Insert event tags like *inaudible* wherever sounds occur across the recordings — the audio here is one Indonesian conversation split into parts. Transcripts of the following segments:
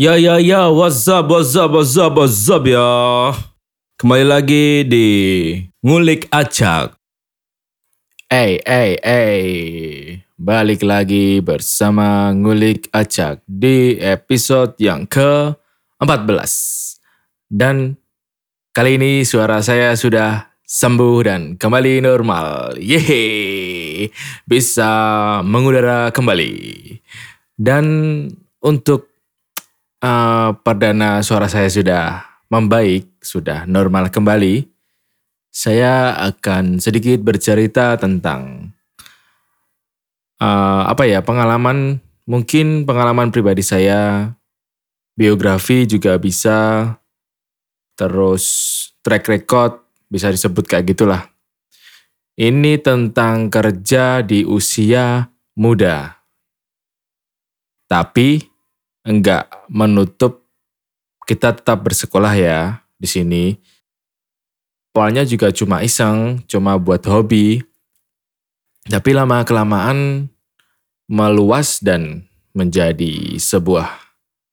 Ya ya ya, what's up, what's up, what's up, what's up ya. Kembali lagi di Ngulik Acak. Eh, eh, eh. Balik lagi bersama Ngulik Acak di episode yang ke-14. Dan kali ini suara saya sudah sembuh dan kembali normal. Yeay, bisa mengudara kembali. Dan untuk uh, perdana suara saya sudah membaik, sudah normal kembali. Saya akan sedikit bercerita tentang uh, apa ya pengalaman, mungkin pengalaman pribadi saya, biografi juga bisa, terus track record bisa disebut kayak gitulah. Ini tentang kerja di usia muda. Tapi enggak menutup kita tetap bersekolah ya di sini. Awalnya juga cuma iseng, cuma buat hobi. Tapi lama kelamaan meluas dan menjadi sebuah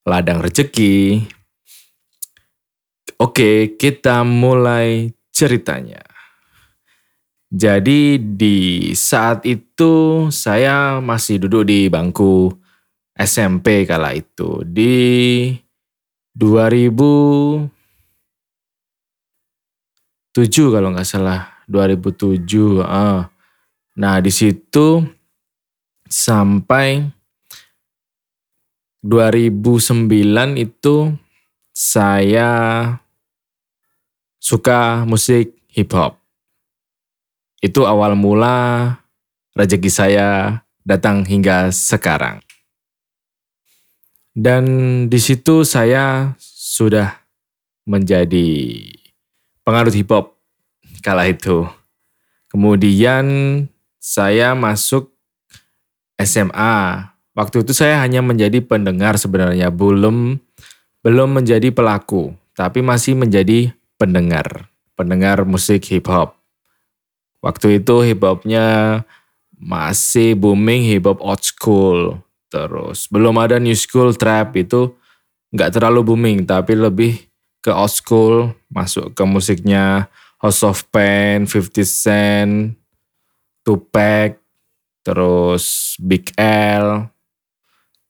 ladang rezeki. Oke, kita mulai ceritanya. Jadi di saat itu saya masih duduk di bangku SMP kala itu di 2007 kalau nggak salah 2007. Ah. Nah di situ sampai 2009 itu saya suka musik hip hop. Itu awal mula rezeki saya datang hingga sekarang. Dan di situ saya sudah menjadi pengaruh hip hop kala itu. Kemudian saya masuk SMA. Waktu itu saya hanya menjadi pendengar sebenarnya, belum belum menjadi pelaku, tapi masih menjadi pendengar, pendengar musik hip hop. Waktu itu hip hopnya masih booming hip hop old school. Terus belum ada new school trap itu nggak terlalu booming tapi lebih ke old school masuk ke musiknya House of Pain, 50 Cent, Tupac, terus Big L,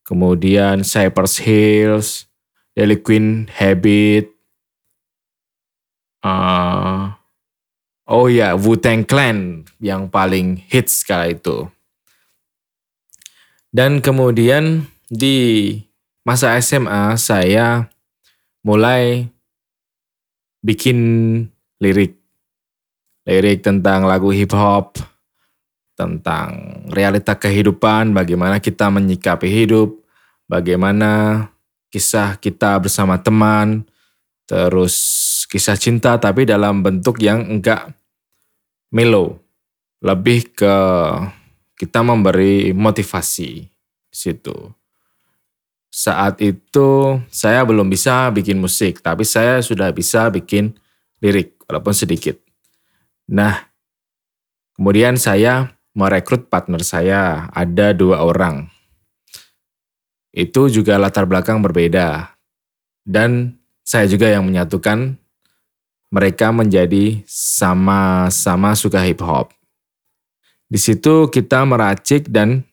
kemudian Cypress Hills, Daily Queen Habit, uh, oh ya Wu-Tang Clan yang paling hits kala itu. Dan kemudian di masa SMA saya mulai bikin lirik. Lirik tentang lagu hip hop, tentang realita kehidupan, bagaimana kita menyikapi hidup, bagaimana kisah kita bersama teman, terus kisah cinta tapi dalam bentuk yang enggak melo. Lebih ke kita memberi motivasi situ. Saat itu saya belum bisa bikin musik, tapi saya sudah bisa bikin lirik walaupun sedikit. Nah, kemudian saya merekrut partner saya, ada dua orang. Itu juga latar belakang berbeda. Dan saya juga yang menyatukan mereka menjadi sama-sama suka hip hop. Di situ kita meracik dan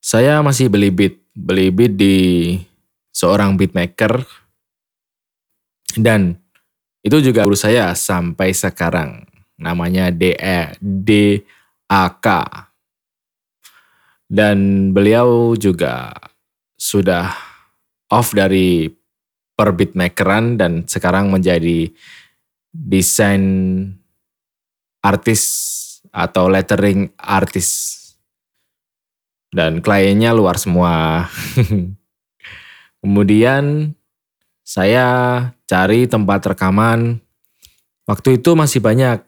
saya masih beli beat, beli beat di seorang beatmaker. Dan itu juga guru saya sampai sekarang. Namanya DE DAK dan beliau juga sudah off dari per beatmakeran dan sekarang menjadi desain artis atau lettering artis. Dan kliennya luar semua. *laughs* Kemudian saya cari tempat rekaman. Waktu itu masih banyak.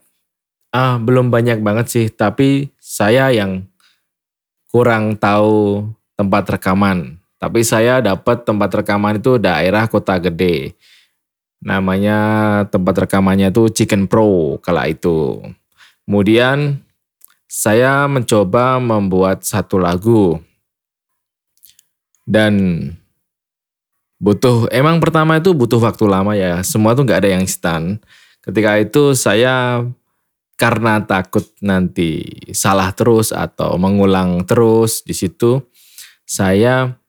Ah, belum banyak banget sih, tapi saya yang kurang tahu tempat rekaman. Tapi saya dapat tempat rekaman itu daerah kota gede. Namanya tempat rekamannya itu Chicken Pro kala itu. Kemudian saya mencoba membuat satu lagu. Dan butuh emang pertama itu butuh waktu lama ya semua tuh nggak ada yang instan ketika itu saya karena takut nanti salah terus atau mengulang terus di situ saya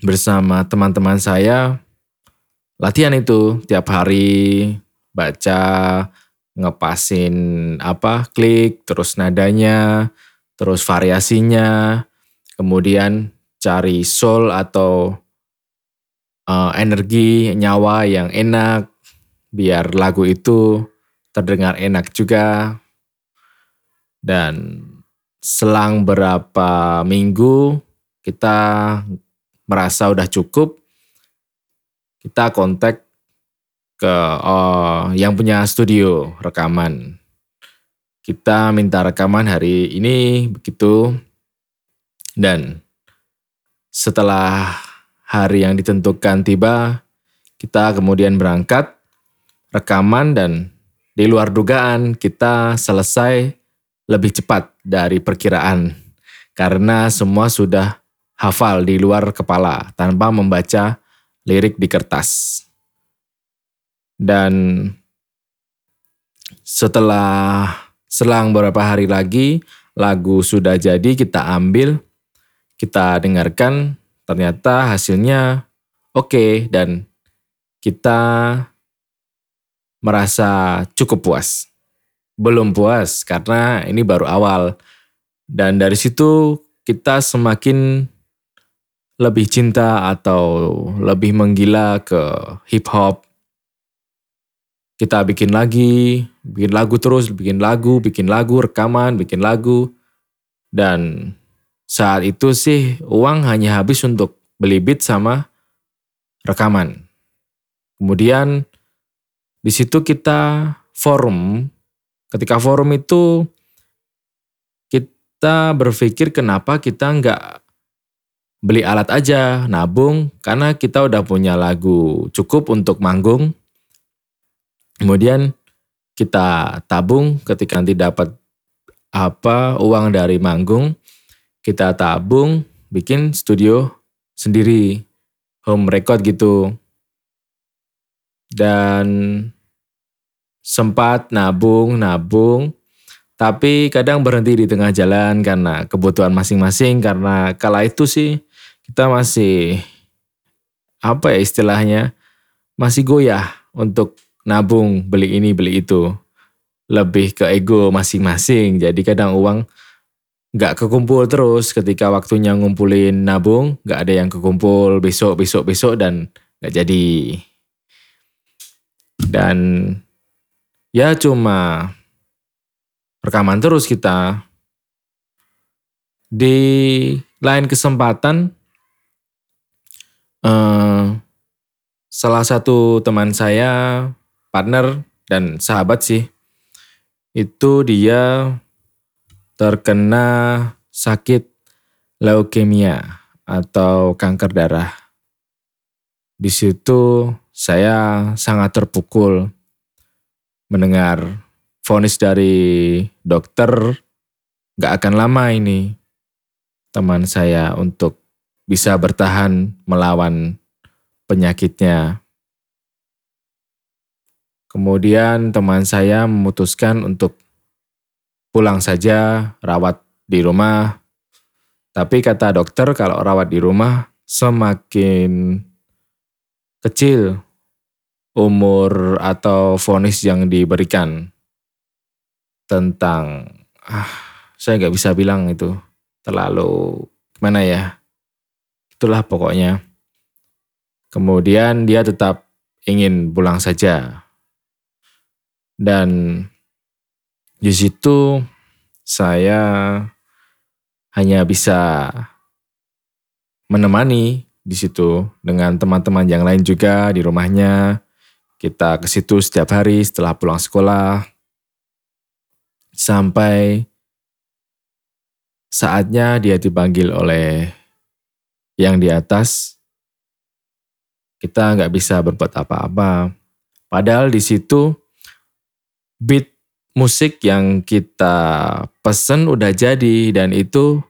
bersama teman-teman saya latihan itu tiap hari baca ngepasin apa klik terus nadanya terus variasinya kemudian cari soul atau uh, energi nyawa yang enak biar lagu itu terdengar enak juga. Dan selang berapa minggu kita merasa udah cukup kita kontak ke oh, yang punya studio rekaman kita minta rekaman hari ini begitu dan setelah hari yang ditentukan tiba, kita kemudian berangkat, rekaman dan di luar dugaan kita selesai lebih cepat dari perkiraan. Karena semua sudah hafal di luar kepala tanpa membaca lirik di kertas. Dan setelah selang beberapa hari lagi lagu sudah jadi kita ambil kita dengarkan ternyata hasilnya oke okay, dan kita merasa cukup puas. Belum puas karena ini baru awal. Dan dari situ kita semakin lebih cinta atau lebih menggila ke hip hop. Kita bikin lagi, bikin lagu terus, bikin lagu, bikin lagu, rekaman, bikin lagu. Dan saat itu sih uang hanya habis untuk beli beat sama rekaman. Kemudian di situ kita forum. Ketika forum itu kita berpikir kenapa kita nggak beli alat aja, nabung, karena kita udah punya lagu cukup untuk manggung. Kemudian kita tabung ketika nanti dapat apa uang dari manggung, kita tabung, bikin studio sendiri, home record gitu. Dan sempat nabung, nabung, tapi kadang berhenti di tengah jalan karena kebutuhan masing-masing karena kala itu sih kita masih apa ya istilahnya masih goyah untuk nabung beli ini beli itu. Lebih ke ego masing-masing. Jadi kadang uang nggak kekumpul terus. Ketika waktunya ngumpulin nabung nggak ada yang kekumpul. Besok besok besok dan nggak jadi. Dan ya cuma rekaman terus kita. Di lain kesempatan eh, salah satu teman saya partner dan sahabat sih itu dia terkena sakit leukemia atau kanker darah. Di situ saya sangat terpukul mendengar vonis dari dokter gak akan lama ini teman saya untuk bisa bertahan melawan penyakitnya. Kemudian teman saya memutuskan untuk pulang saja, rawat di rumah. Tapi kata dokter kalau rawat di rumah semakin kecil umur atau vonis yang diberikan tentang ah saya nggak bisa bilang itu terlalu mana ya. Itulah pokoknya. Kemudian dia tetap ingin pulang saja dan di situ saya hanya bisa menemani di situ dengan teman-teman yang lain juga di rumahnya. Kita ke situ setiap hari setelah pulang sekolah sampai saatnya dia dipanggil oleh yang di atas. Kita nggak bisa berbuat apa-apa. Padahal di situ beat musik yang kita pesen udah jadi dan itu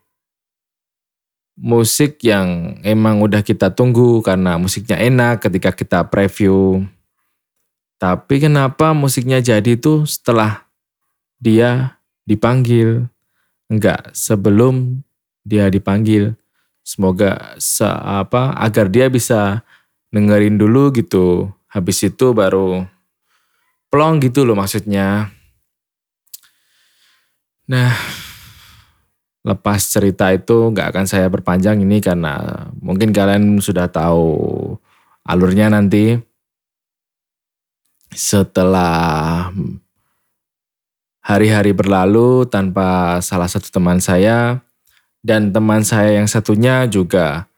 musik yang emang udah kita tunggu karena musiknya enak ketika kita preview. Tapi kenapa musiknya jadi itu setelah dia dipanggil? Enggak, sebelum dia dipanggil. Semoga se apa agar dia bisa dengerin dulu gitu. Habis itu baru plong gitu loh maksudnya. Nah, lepas cerita itu nggak akan saya perpanjang ini karena mungkin kalian sudah tahu alurnya nanti. Setelah hari-hari berlalu tanpa salah satu teman saya dan teman saya yang satunya juga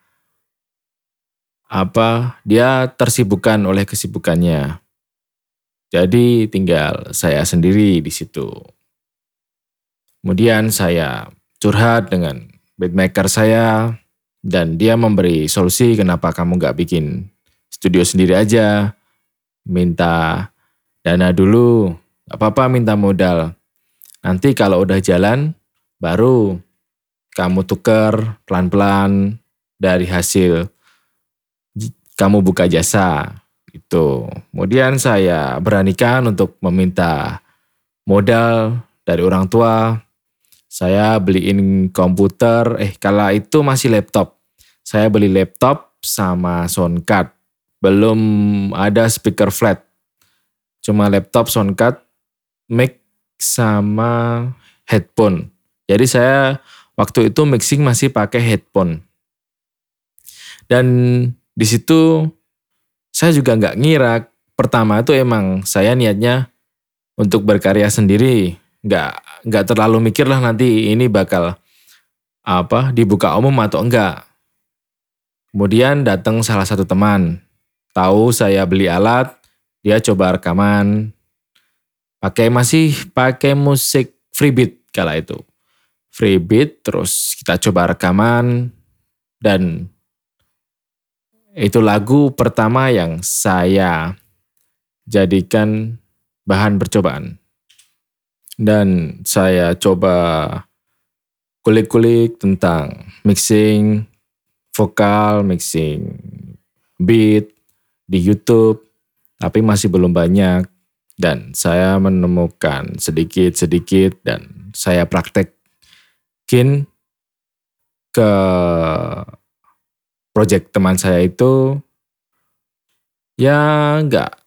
apa dia tersibukkan oleh kesibukannya. Jadi tinggal saya sendiri di situ. Kemudian saya curhat dengan beatmaker saya dan dia memberi solusi kenapa kamu gak bikin studio sendiri aja. Minta dana dulu, gak apa-apa minta modal. Nanti kalau udah jalan, baru kamu tuker pelan-pelan dari hasil kamu buka jasa. Itu. Kemudian saya beranikan untuk meminta modal dari orang tua saya beliin komputer, eh kala itu masih laptop. Saya beli laptop sama sound card. Belum ada speaker flat. Cuma laptop, sound card, mic sama headphone. Jadi saya waktu itu mixing masih pakai headphone. Dan di situ saya juga nggak ngira. Pertama itu emang saya niatnya untuk berkarya sendiri nggak nggak terlalu mikir lah nanti ini bakal apa dibuka umum atau enggak. Kemudian datang salah satu teman, tahu saya beli alat, dia coba rekaman, pakai masih pakai musik freebeat kala itu. Freebeat terus kita coba rekaman dan itu lagu pertama yang saya jadikan bahan percobaan. Dan saya coba kulik-kulik tentang mixing vokal, mixing beat di YouTube, tapi masih belum banyak. Dan saya menemukan sedikit-sedikit dan saya praktekin ke project teman saya itu ya nggak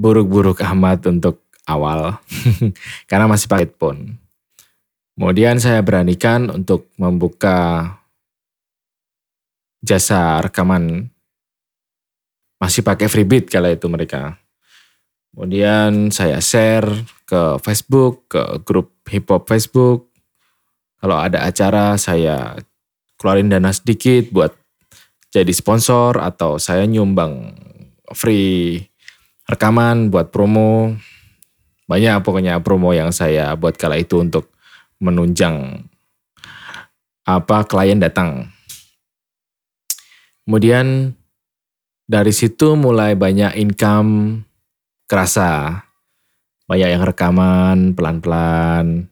buruk-buruk amat untuk awal *laughs* karena masih pakai headphone. Kemudian saya beranikan untuk membuka jasa rekaman masih pakai freebeat kala itu mereka. Kemudian saya share ke Facebook, ke grup hip hop Facebook. Kalau ada acara saya keluarin dana sedikit buat jadi sponsor atau saya nyumbang free rekaman buat promo banyak pokoknya promo yang saya buat kala itu untuk menunjang apa klien datang. Kemudian dari situ mulai banyak income kerasa. Banyak yang rekaman pelan-pelan.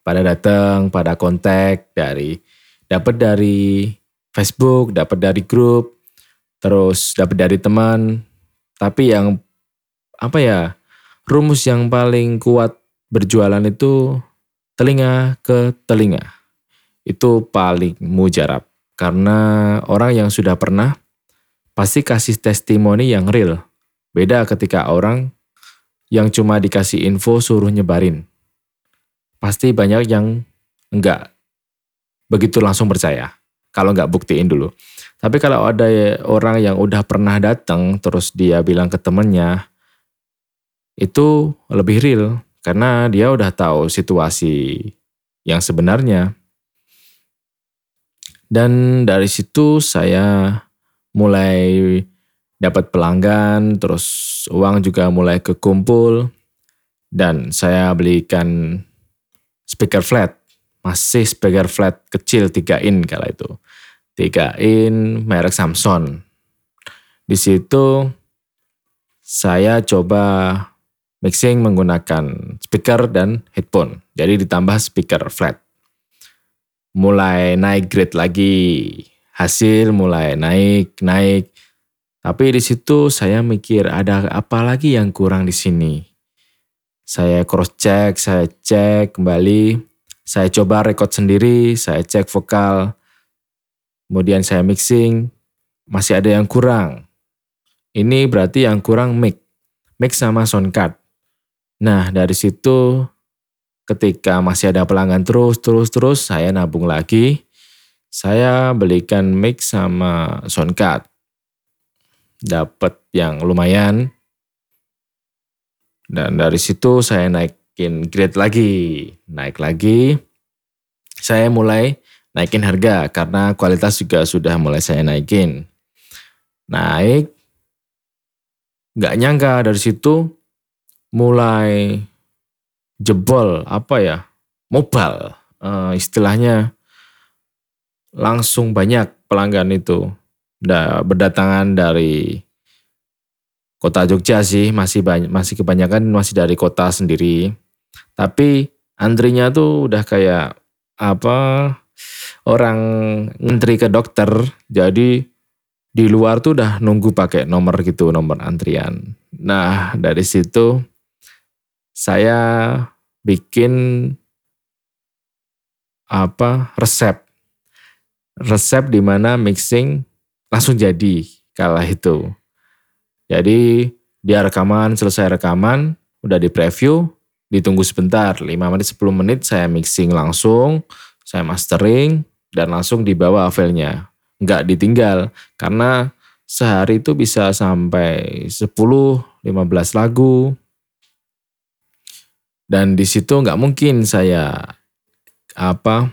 Pada datang, pada kontak dari dapat dari Facebook, dapat dari grup, terus dapat dari teman. Tapi yang apa ya? rumus yang paling kuat berjualan itu telinga ke telinga. Itu paling mujarab. Karena orang yang sudah pernah pasti kasih testimoni yang real. Beda ketika orang yang cuma dikasih info suruh nyebarin. Pasti banyak yang enggak begitu langsung percaya. Kalau enggak buktiin dulu. Tapi kalau ada orang yang udah pernah datang terus dia bilang ke temennya, itu lebih real karena dia udah tahu situasi yang sebenarnya. Dan dari situ saya mulai dapat pelanggan, terus uang juga mulai kekumpul dan saya belikan speaker flat. Masih speaker flat kecil 3 in kala itu. 3 in merek Samsung. Di situ saya coba mixing menggunakan speaker dan headphone. Jadi ditambah speaker flat. mulai naik grade lagi. Hasil mulai naik, naik. Tapi di situ saya mikir ada apa lagi yang kurang di sini. Saya cross check, saya cek kembali, saya coba record sendiri, saya cek vokal, kemudian saya mixing, masih ada yang kurang. Ini berarti yang kurang mic, mic sama sound card. Nah dari situ ketika masih ada pelanggan terus, terus, terus, saya nabung lagi. Saya belikan mic sama sound card. Dapat yang lumayan. Dan dari situ saya naikin grade lagi. Naik lagi. Saya mulai naikin harga karena kualitas juga sudah mulai saya naikin. Naik. Gak nyangka dari situ mulai jebol apa ya mobile uh, istilahnya langsung banyak pelanggan itu da, berdatangan dari kota Jogja sih masih banyak masih kebanyakan masih dari kota sendiri tapi antrinya tuh udah kayak apa orang ngantri ke dokter. Jadi di luar tuh udah nunggu pakai nomor gitu nomor antrian. Nah dari situ saya bikin apa resep. Resep di mana mixing langsung jadi kala itu. Jadi dia rekaman selesai rekaman udah di preview ditunggu sebentar 5 menit 10 menit saya mixing langsung saya mastering dan langsung dibawa filenya nggak ditinggal karena sehari itu bisa sampai 10 15 lagu dan di situ nggak mungkin saya apa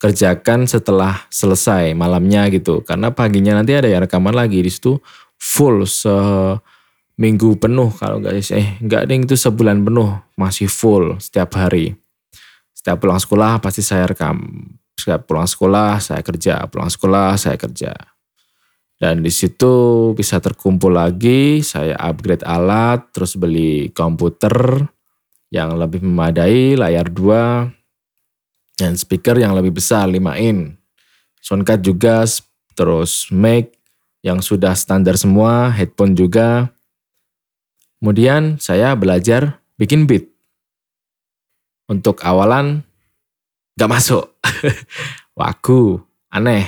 kerjakan setelah selesai malamnya gitu. Karena paginya nanti ada ya rekaman lagi di situ full seminggu penuh kalau nggak eh nggak ding itu sebulan penuh masih full setiap hari. Setiap pulang sekolah pasti saya rekam. Setiap pulang sekolah saya kerja, pulang sekolah saya kerja. Dan di situ bisa terkumpul lagi, saya upgrade alat, terus beli komputer, yang lebih memadai, layar 2, dan speaker yang lebih besar 5 in. Soundcard juga, terus mic yang sudah standar semua, headphone juga. Kemudian saya belajar bikin beat. Untuk awalan gak masuk. *laughs* Waku, aneh.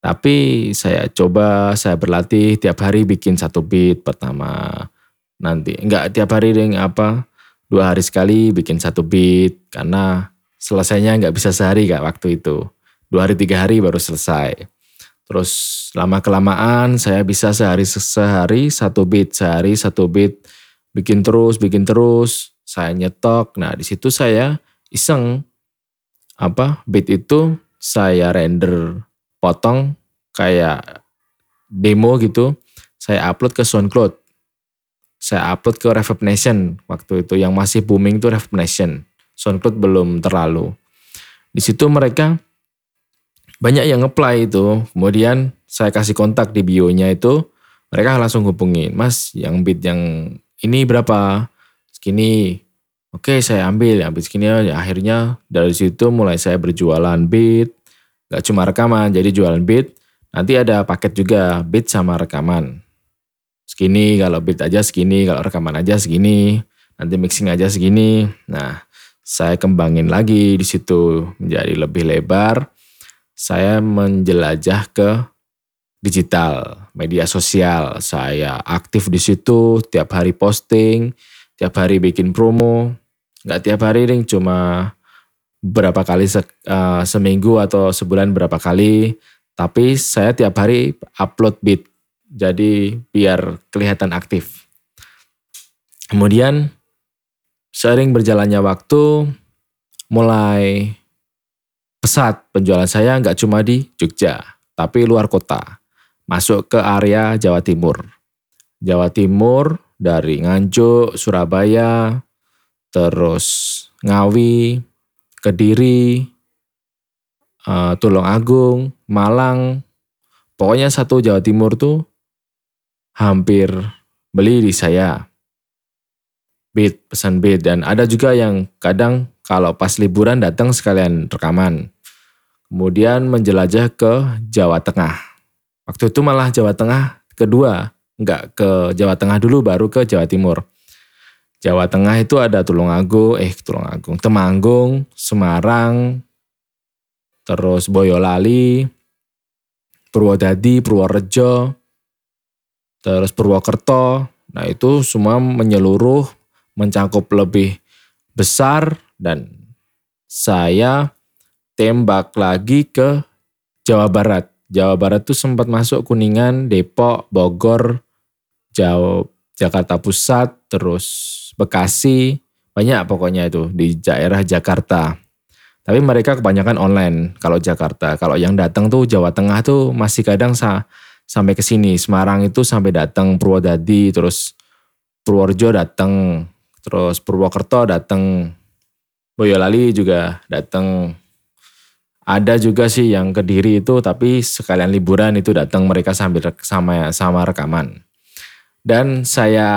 Tapi saya coba, saya berlatih tiap hari bikin satu beat pertama. Nanti, enggak tiap hari deh apa, dua hari sekali bikin satu beat karena selesainya nggak bisa sehari kak waktu itu dua hari tiga hari baru selesai terus lama kelamaan saya bisa sehari sehari satu beat sehari satu beat. Bikin terus bikin terus. Saya nyetok. Nah di situ saya iseng. Apa beat itu saya render potong kayak demo gitu. Saya upload ke SoundCloud. Saya upload ke Reverb Nation. Waktu itu yang masih booming tuh Reverb Nation. SoundCloud belum terlalu. Di situ mereka banyak yang apply itu. Kemudian saya kasih kontak di bio-nya itu, mereka langsung hubungin, Mas, yang beat yang ini berapa? Segini. Oke, saya ambil, ambil segini ya. Akhirnya dari situ mulai saya berjualan beat. Gak cuma rekaman, jadi jualan beat. Nanti ada paket juga, beat sama rekaman segini, kalau beat aja segini, kalau rekaman aja segini, nanti mixing aja segini. Nah, saya kembangin lagi di situ menjadi lebih lebar. Saya menjelajah ke digital, media sosial. Saya aktif di situ, tiap hari posting, tiap hari bikin promo. Nggak tiap hari ring, cuma berapa kali se, uh, seminggu atau sebulan berapa kali. Tapi saya tiap hari upload beat jadi biar kelihatan aktif. Kemudian sering berjalannya waktu mulai pesat penjualan saya nggak cuma di Jogja, tapi luar kota. Masuk ke area Jawa Timur. Jawa Timur dari Nganjuk, Surabaya, terus Ngawi, Kediri, uh, Tulung Agung, Malang. Pokoknya satu Jawa Timur tuh hampir beli di saya. Beat, pesan beat. Dan ada juga yang kadang kalau pas liburan datang sekalian rekaman. Kemudian menjelajah ke Jawa Tengah. Waktu itu malah Jawa Tengah kedua, nggak ke Jawa Tengah dulu baru ke Jawa Timur. Jawa Tengah itu ada Tulungagung, eh Tulungagung, Temanggung, Semarang, terus Boyolali, Purwodadi, Purworejo, terus Purwokerto. Nah itu semua menyeluruh, mencakup lebih besar dan saya tembak lagi ke Jawa Barat. Jawa Barat tuh sempat masuk Kuningan, Depok, Bogor, Jawa, Jakarta Pusat, terus Bekasi, banyak pokoknya itu di daerah Jakarta. Tapi mereka kebanyakan online kalau Jakarta. Kalau yang datang tuh Jawa Tengah tuh masih kadang sa sampai ke sini. Semarang itu sampai datang Purwodadi, terus Purworejo datang, terus Purwokerto datang, Boyolali juga datang ada juga sih yang ke Diri itu tapi sekalian liburan itu datang mereka sambil sama sama rekaman. Dan saya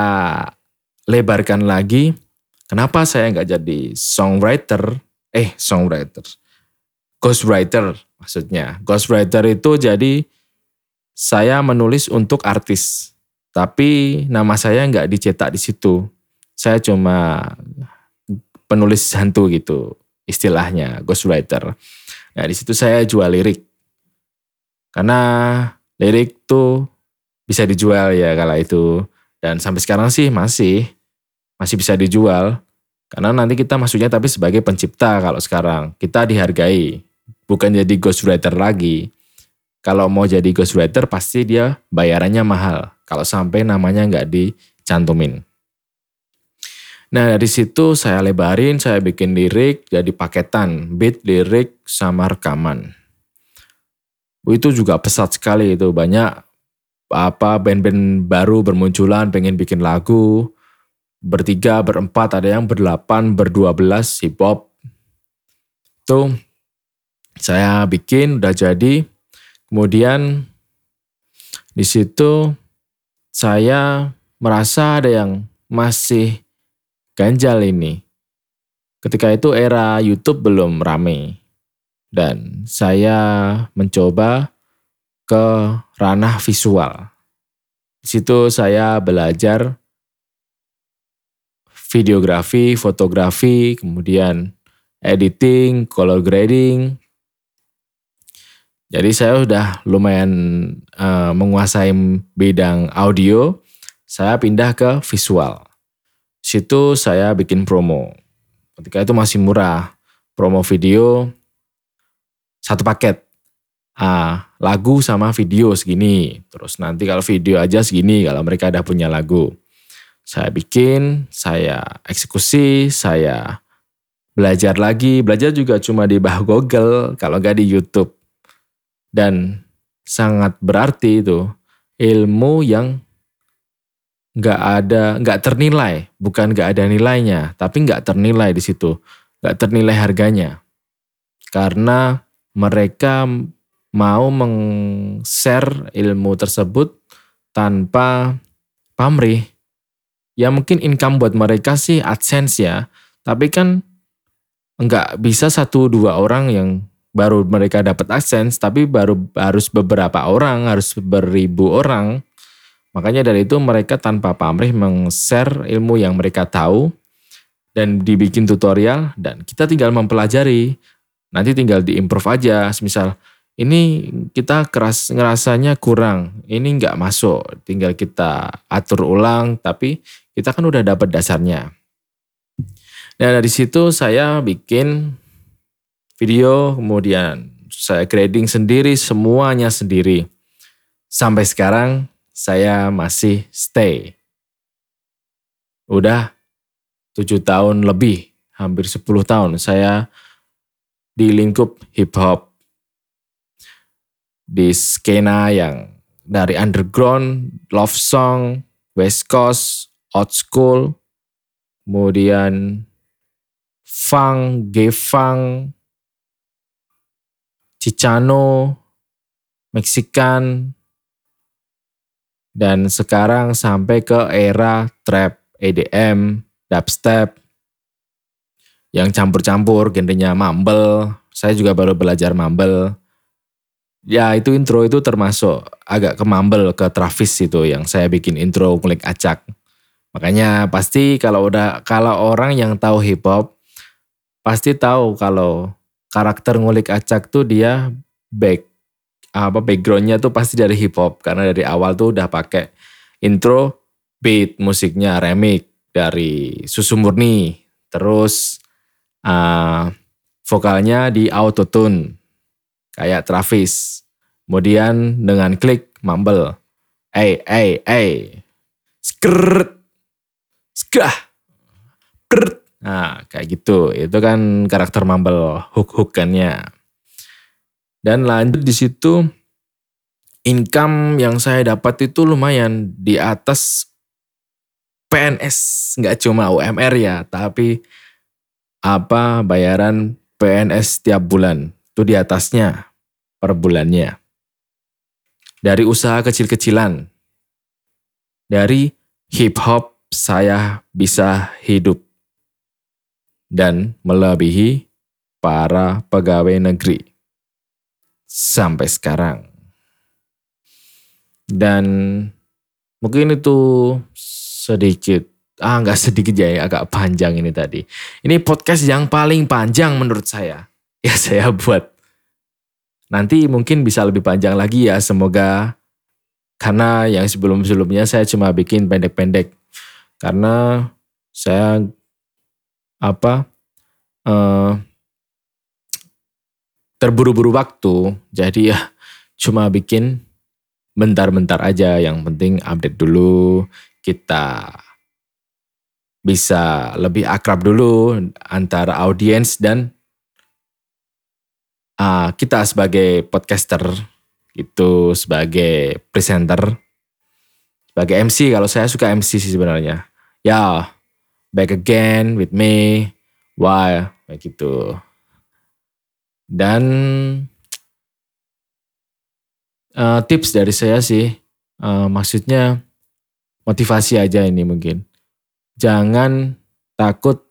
lebarkan lagi, kenapa saya nggak jadi songwriter? Eh, songwriter. Ghostwriter maksudnya. Ghostwriter itu jadi saya menulis untuk artis. Tapi nama saya nggak dicetak di situ. Saya cuma penulis hantu gitu istilahnya ghostwriter. Nah di situ saya jual lirik. Karena lirik tuh bisa dijual ya kala itu. Dan sampai sekarang sih masih masih bisa dijual. Karena nanti kita masuknya tapi sebagai pencipta kalau sekarang. Kita dihargai. Bukan jadi ghostwriter lagi. Kalau mau jadi ghostwriter pasti dia bayarannya mahal. Kalau sampai namanya nggak dicantumin. Nah dari situ saya lebarin, saya bikin lirik jadi paketan, beat, lirik, sama rekaman. Itu juga pesat sekali itu, banyak apa band-band baru bermunculan pengen bikin lagu, bertiga, berempat, ada yang berdelapan, berdua belas hip hop. Itu saya bikin udah jadi. Kemudian di situ saya merasa ada yang masih ganjal ini. Ketika itu era YouTube belum rame dan saya mencoba ke ranah visual. Di situ saya belajar videografi, fotografi, kemudian editing, color grading. Jadi saya sudah lumayan uh, menguasai bidang audio. Saya pindah ke visual situ saya bikin promo. Ketika itu masih murah. Promo video satu paket. Ah, lagu sama video segini. Terus nanti kalau video aja segini kalau mereka ada punya lagu. Saya bikin, saya eksekusi, saya belajar lagi. Belajar juga cuma di bah Google, kalau nggak di YouTube. Dan sangat berarti itu ilmu yang nggak ada nggak ternilai. Bukan nggak ada nilainya tapi nggak ternilai di situ. Nggak ternilai harganya. Karena mereka mau meng-share ilmu tersebut tanpa pamrih. Ya mungkin income buat mereka sih adsense ya. Tapi kan nggak bisa satu dua orang yang baru mereka dapat adsense tapi baru harus beberapa orang harus beribu orang Makanya dari itu mereka tanpa pamrih meng-share ilmu yang mereka tahu dan dibikin tutorial dan kita tinggal mempelajari. Nanti tinggal diimprove aja. Misal ini kita keras ngerasanya kurang, ini nggak masuk, tinggal kita atur ulang, tapi kita kan udah dapat dasarnya. Nah dari situ saya bikin video, kemudian saya grading sendiri, semuanya sendiri. Sampai sekarang saya masih stay. Udah tujuh tahun lebih, hampir 10 tahun saya di lingkup hip hop. Di skena yang dari underground, love song, west coast, old school, kemudian funk, gay funk, Cicano, Mexican, dan sekarang sampai ke era trap, EDM, dubstep. yang campur-campur genrenya mumble. Saya juga baru belajar mumble. Ya itu intro itu termasuk agak ke mumble, ke Travis itu yang saya bikin intro kulik acak. Makanya pasti kalau udah kalau orang yang tahu hip hop pasti tahu kalau karakter ngulik acak tuh dia back apa backgroundnya tuh pasti dari hip hop karena dari awal tuh udah pakai intro beat musiknya remix dari Susu Murni. Terus uh, vokalnya di autotune kayak Travis. Kemudian dengan klik mumble. Eh eh eh skrt skah skrt nah kayak gitu. Itu kan karakter mumble hook hookannya dan lanjut di situ income yang saya dapat itu lumayan di atas PNS, nggak cuma UMR ya, tapi apa bayaran PNS tiap bulan. Itu di atasnya per bulannya. Dari usaha kecil-kecilan, dari hip hop saya bisa hidup dan melebihi para pegawai negeri sampai sekarang. Dan mungkin itu sedikit, ah nggak sedikit ya, agak panjang ini tadi. Ini podcast yang paling panjang menurut saya. *laughs* Ya saya buat. Nanti mungkin bisa lebih panjang lagi ya, semoga. Karena yang sebelum-sebelumnya saya cuma bikin pendek-pendek. Karena saya apa uh, terburu-buru waktu, jadi ya cuma bikin bentar-bentar aja. Yang penting update dulu, kita bisa lebih akrab dulu antara audiens dan uh, kita sebagai podcaster itu sebagai presenter sebagai MC kalau saya suka MC sih sebenarnya. Ya back again with me why? Kayak gitu dan uh, tips dari saya sih, uh, maksudnya motivasi aja ini mungkin. Jangan takut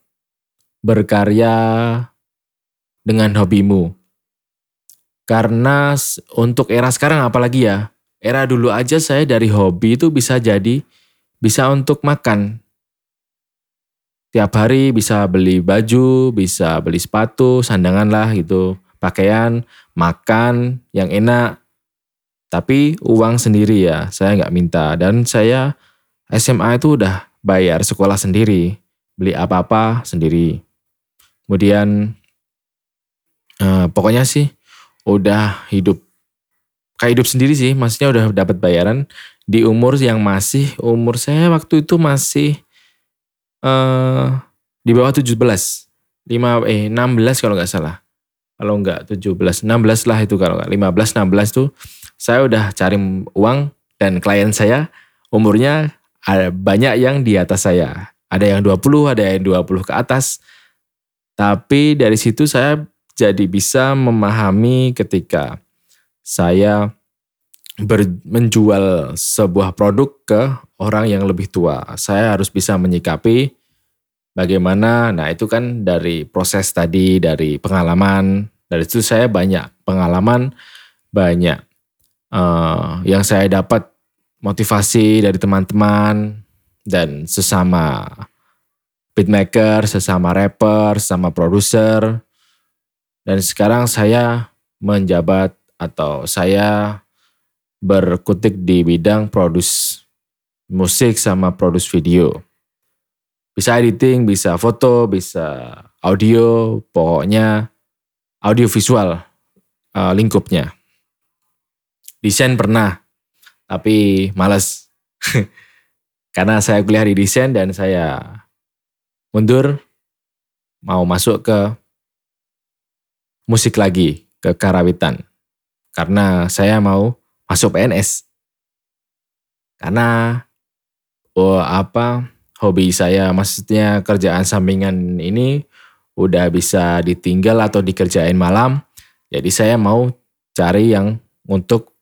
berkarya dengan hobimu. Karena untuk era sekarang apalagi ya, era dulu aja saya dari hobi itu bisa jadi, bisa untuk makan. Tiap hari bisa beli baju, bisa beli sepatu, sandangan lah gitu pakaian, makan yang enak. Tapi uang sendiri ya, saya nggak minta. Dan saya SMA itu udah bayar sekolah sendiri, beli apa-apa sendiri. Kemudian eh, pokoknya sih udah hidup kayak hidup sendiri sih, maksudnya udah dapat bayaran di umur yang masih umur saya waktu itu masih eh, di bawah 17. 5 eh 16 kalau nggak salah kalau enggak 17, 16 lah itu kalau enggak 15, 16 tuh saya udah cari uang dan klien saya umurnya ada banyak yang di atas saya. Ada yang 20, ada yang 20 ke atas. Tapi dari situ saya jadi bisa memahami ketika saya ber, menjual sebuah produk ke orang yang lebih tua. Saya harus bisa menyikapi bagaimana, nah itu kan dari proses tadi, dari pengalaman, dari situ saya banyak pengalaman, banyak uh, yang saya dapat motivasi dari teman-teman dan sesama beatmaker, sesama rapper, sesama produser. Dan sekarang saya menjabat atau saya berkutik di bidang produs musik sama produs video bisa editing, bisa foto, bisa audio, pokoknya audio visual uh, lingkupnya. Desain pernah, tapi males. *laughs* Karena saya kuliah di desain dan saya mundur, mau masuk ke musik lagi, ke karawitan. Karena saya mau masuk PNS. Karena oh, apa hobi saya maksudnya kerjaan sampingan ini udah bisa ditinggal atau dikerjain malam. Jadi saya mau cari yang untuk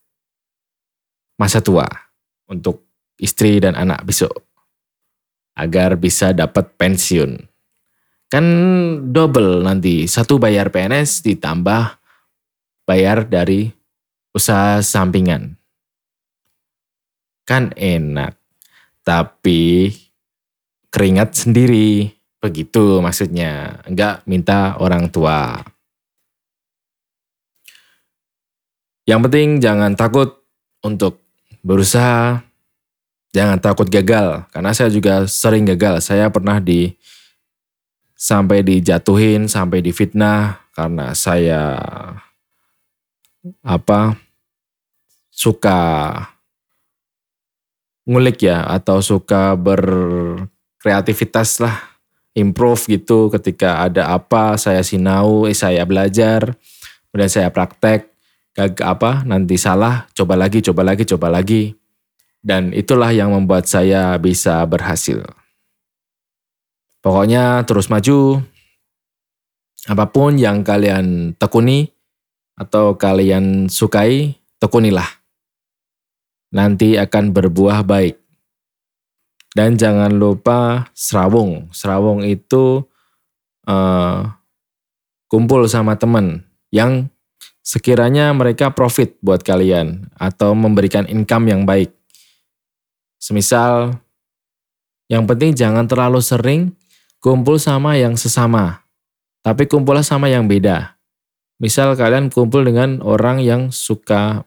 masa tua, untuk istri dan anak besok agar bisa dapat pensiun. Kan double nanti. Satu bayar PNS ditambah bayar dari usaha sampingan. Kan enak. Tapi keringat sendiri. Begitu maksudnya. Enggak minta orang tua. Yang penting jangan takut untuk berusaha. Jangan takut gagal. Karena saya juga sering gagal. Saya pernah di sampai dijatuhin, sampai difitnah karena saya apa suka ngulik ya atau suka berkreativitas lah improve gitu ketika ada apa saya sinau eh, saya belajar kemudian saya praktek gak apa nanti salah coba lagi coba lagi coba lagi. Dan itulah yang membuat saya bisa berhasil. Pokoknya terus maju. Apa pun yang kalian tekuni atau kalian sukai tekunilah. Nanti akan berbuah baik dan jangan lupa serawung serawung itu uh, kumpul sama teman yang sekiranya mereka profit buat kalian atau memberikan income yang baik. Semisal, yang penting jangan terlalu sering kumpul sama yang sesama, tapi kumpullah sama yang beda. Misal kalian kumpul dengan orang yang suka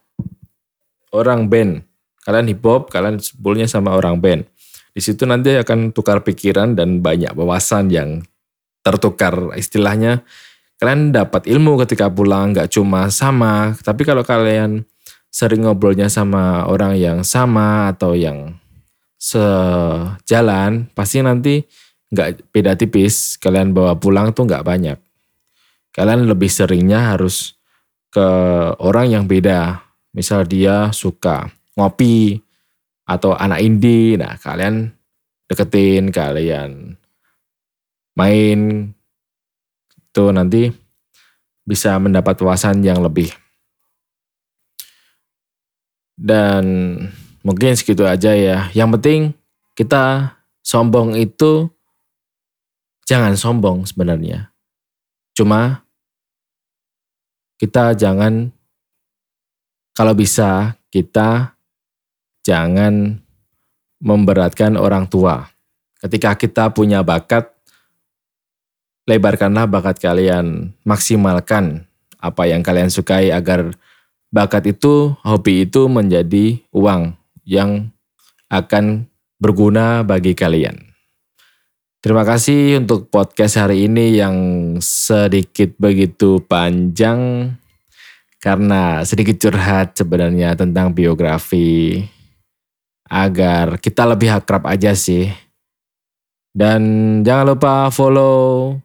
orang band, kalian hip hop, kalian kumpulnya sama orang band. Di situ nanti akan tukar pikiran dan banyak wawasan yang tertukar istilahnya. Kalian dapat ilmu ketika pulang nggak cuma sama. Tapi kalau kalian sering ngobrolnya sama orang yang sama atau yang sejalan pasti nanti nggak beda tipis. Kalian bawa pulang tuh nggak banyak. Kalian lebih seringnya harus ke orang yang beda. Misal dia suka ngopi atau anak indie nah kalian deketin kalian main itu nanti bisa mendapat wawasan yang lebih. Dan mungkin segitu aja ya. Yang penting kita sombong itu jangan sombong sebenarnya. Cuma kita jangan kalau bisa kita jangan memberatkan orang tua. Ketika kita punya bakat, lebarkanlah bakat kalian, maksimalkan apa yang kalian sukai agar bakat itu, hobi itu menjadi uang yang akan berguna bagi kalian. Terima kasih untuk podcast hari ini yang sedikit begitu panjang karena sedikit curhat sebenarnya tentang biografi agar kita lebih akrab aja sih. Dan jangan lupa follow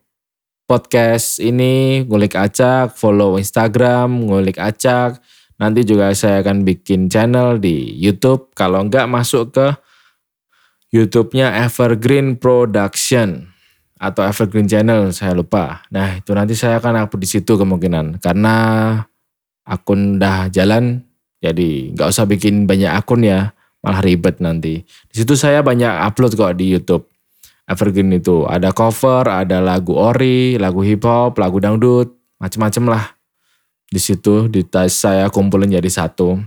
podcast ini ngulik acak, follow Instagram ngulik acak. Nanti juga saya akan bikin channel di YouTube. Kalau enggak masuk ke YouTube-nya Evergreen Production atau Evergreen Channel, saya lupa. Nah, itu nanti saya akan upload di situ kemungkinan karena akun udah jalan jadi nggak usah bikin banyak akun ya, malah ribet nanti. Di situ saya banyak upload kok di YouTube evergreen itu. Ada cover, ada lagu ori, lagu hip hop, lagu dangdut, macem-macem lah. Di situ di tas saya kumpulin jadi satu.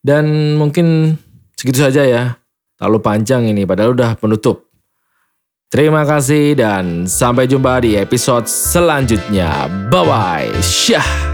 Dan mungkin segitu saja ya. Terlalu panjang ini padahal udah penutup. Terima kasih dan sampai jumpa di episode selanjutnya. Bye bye. Syah.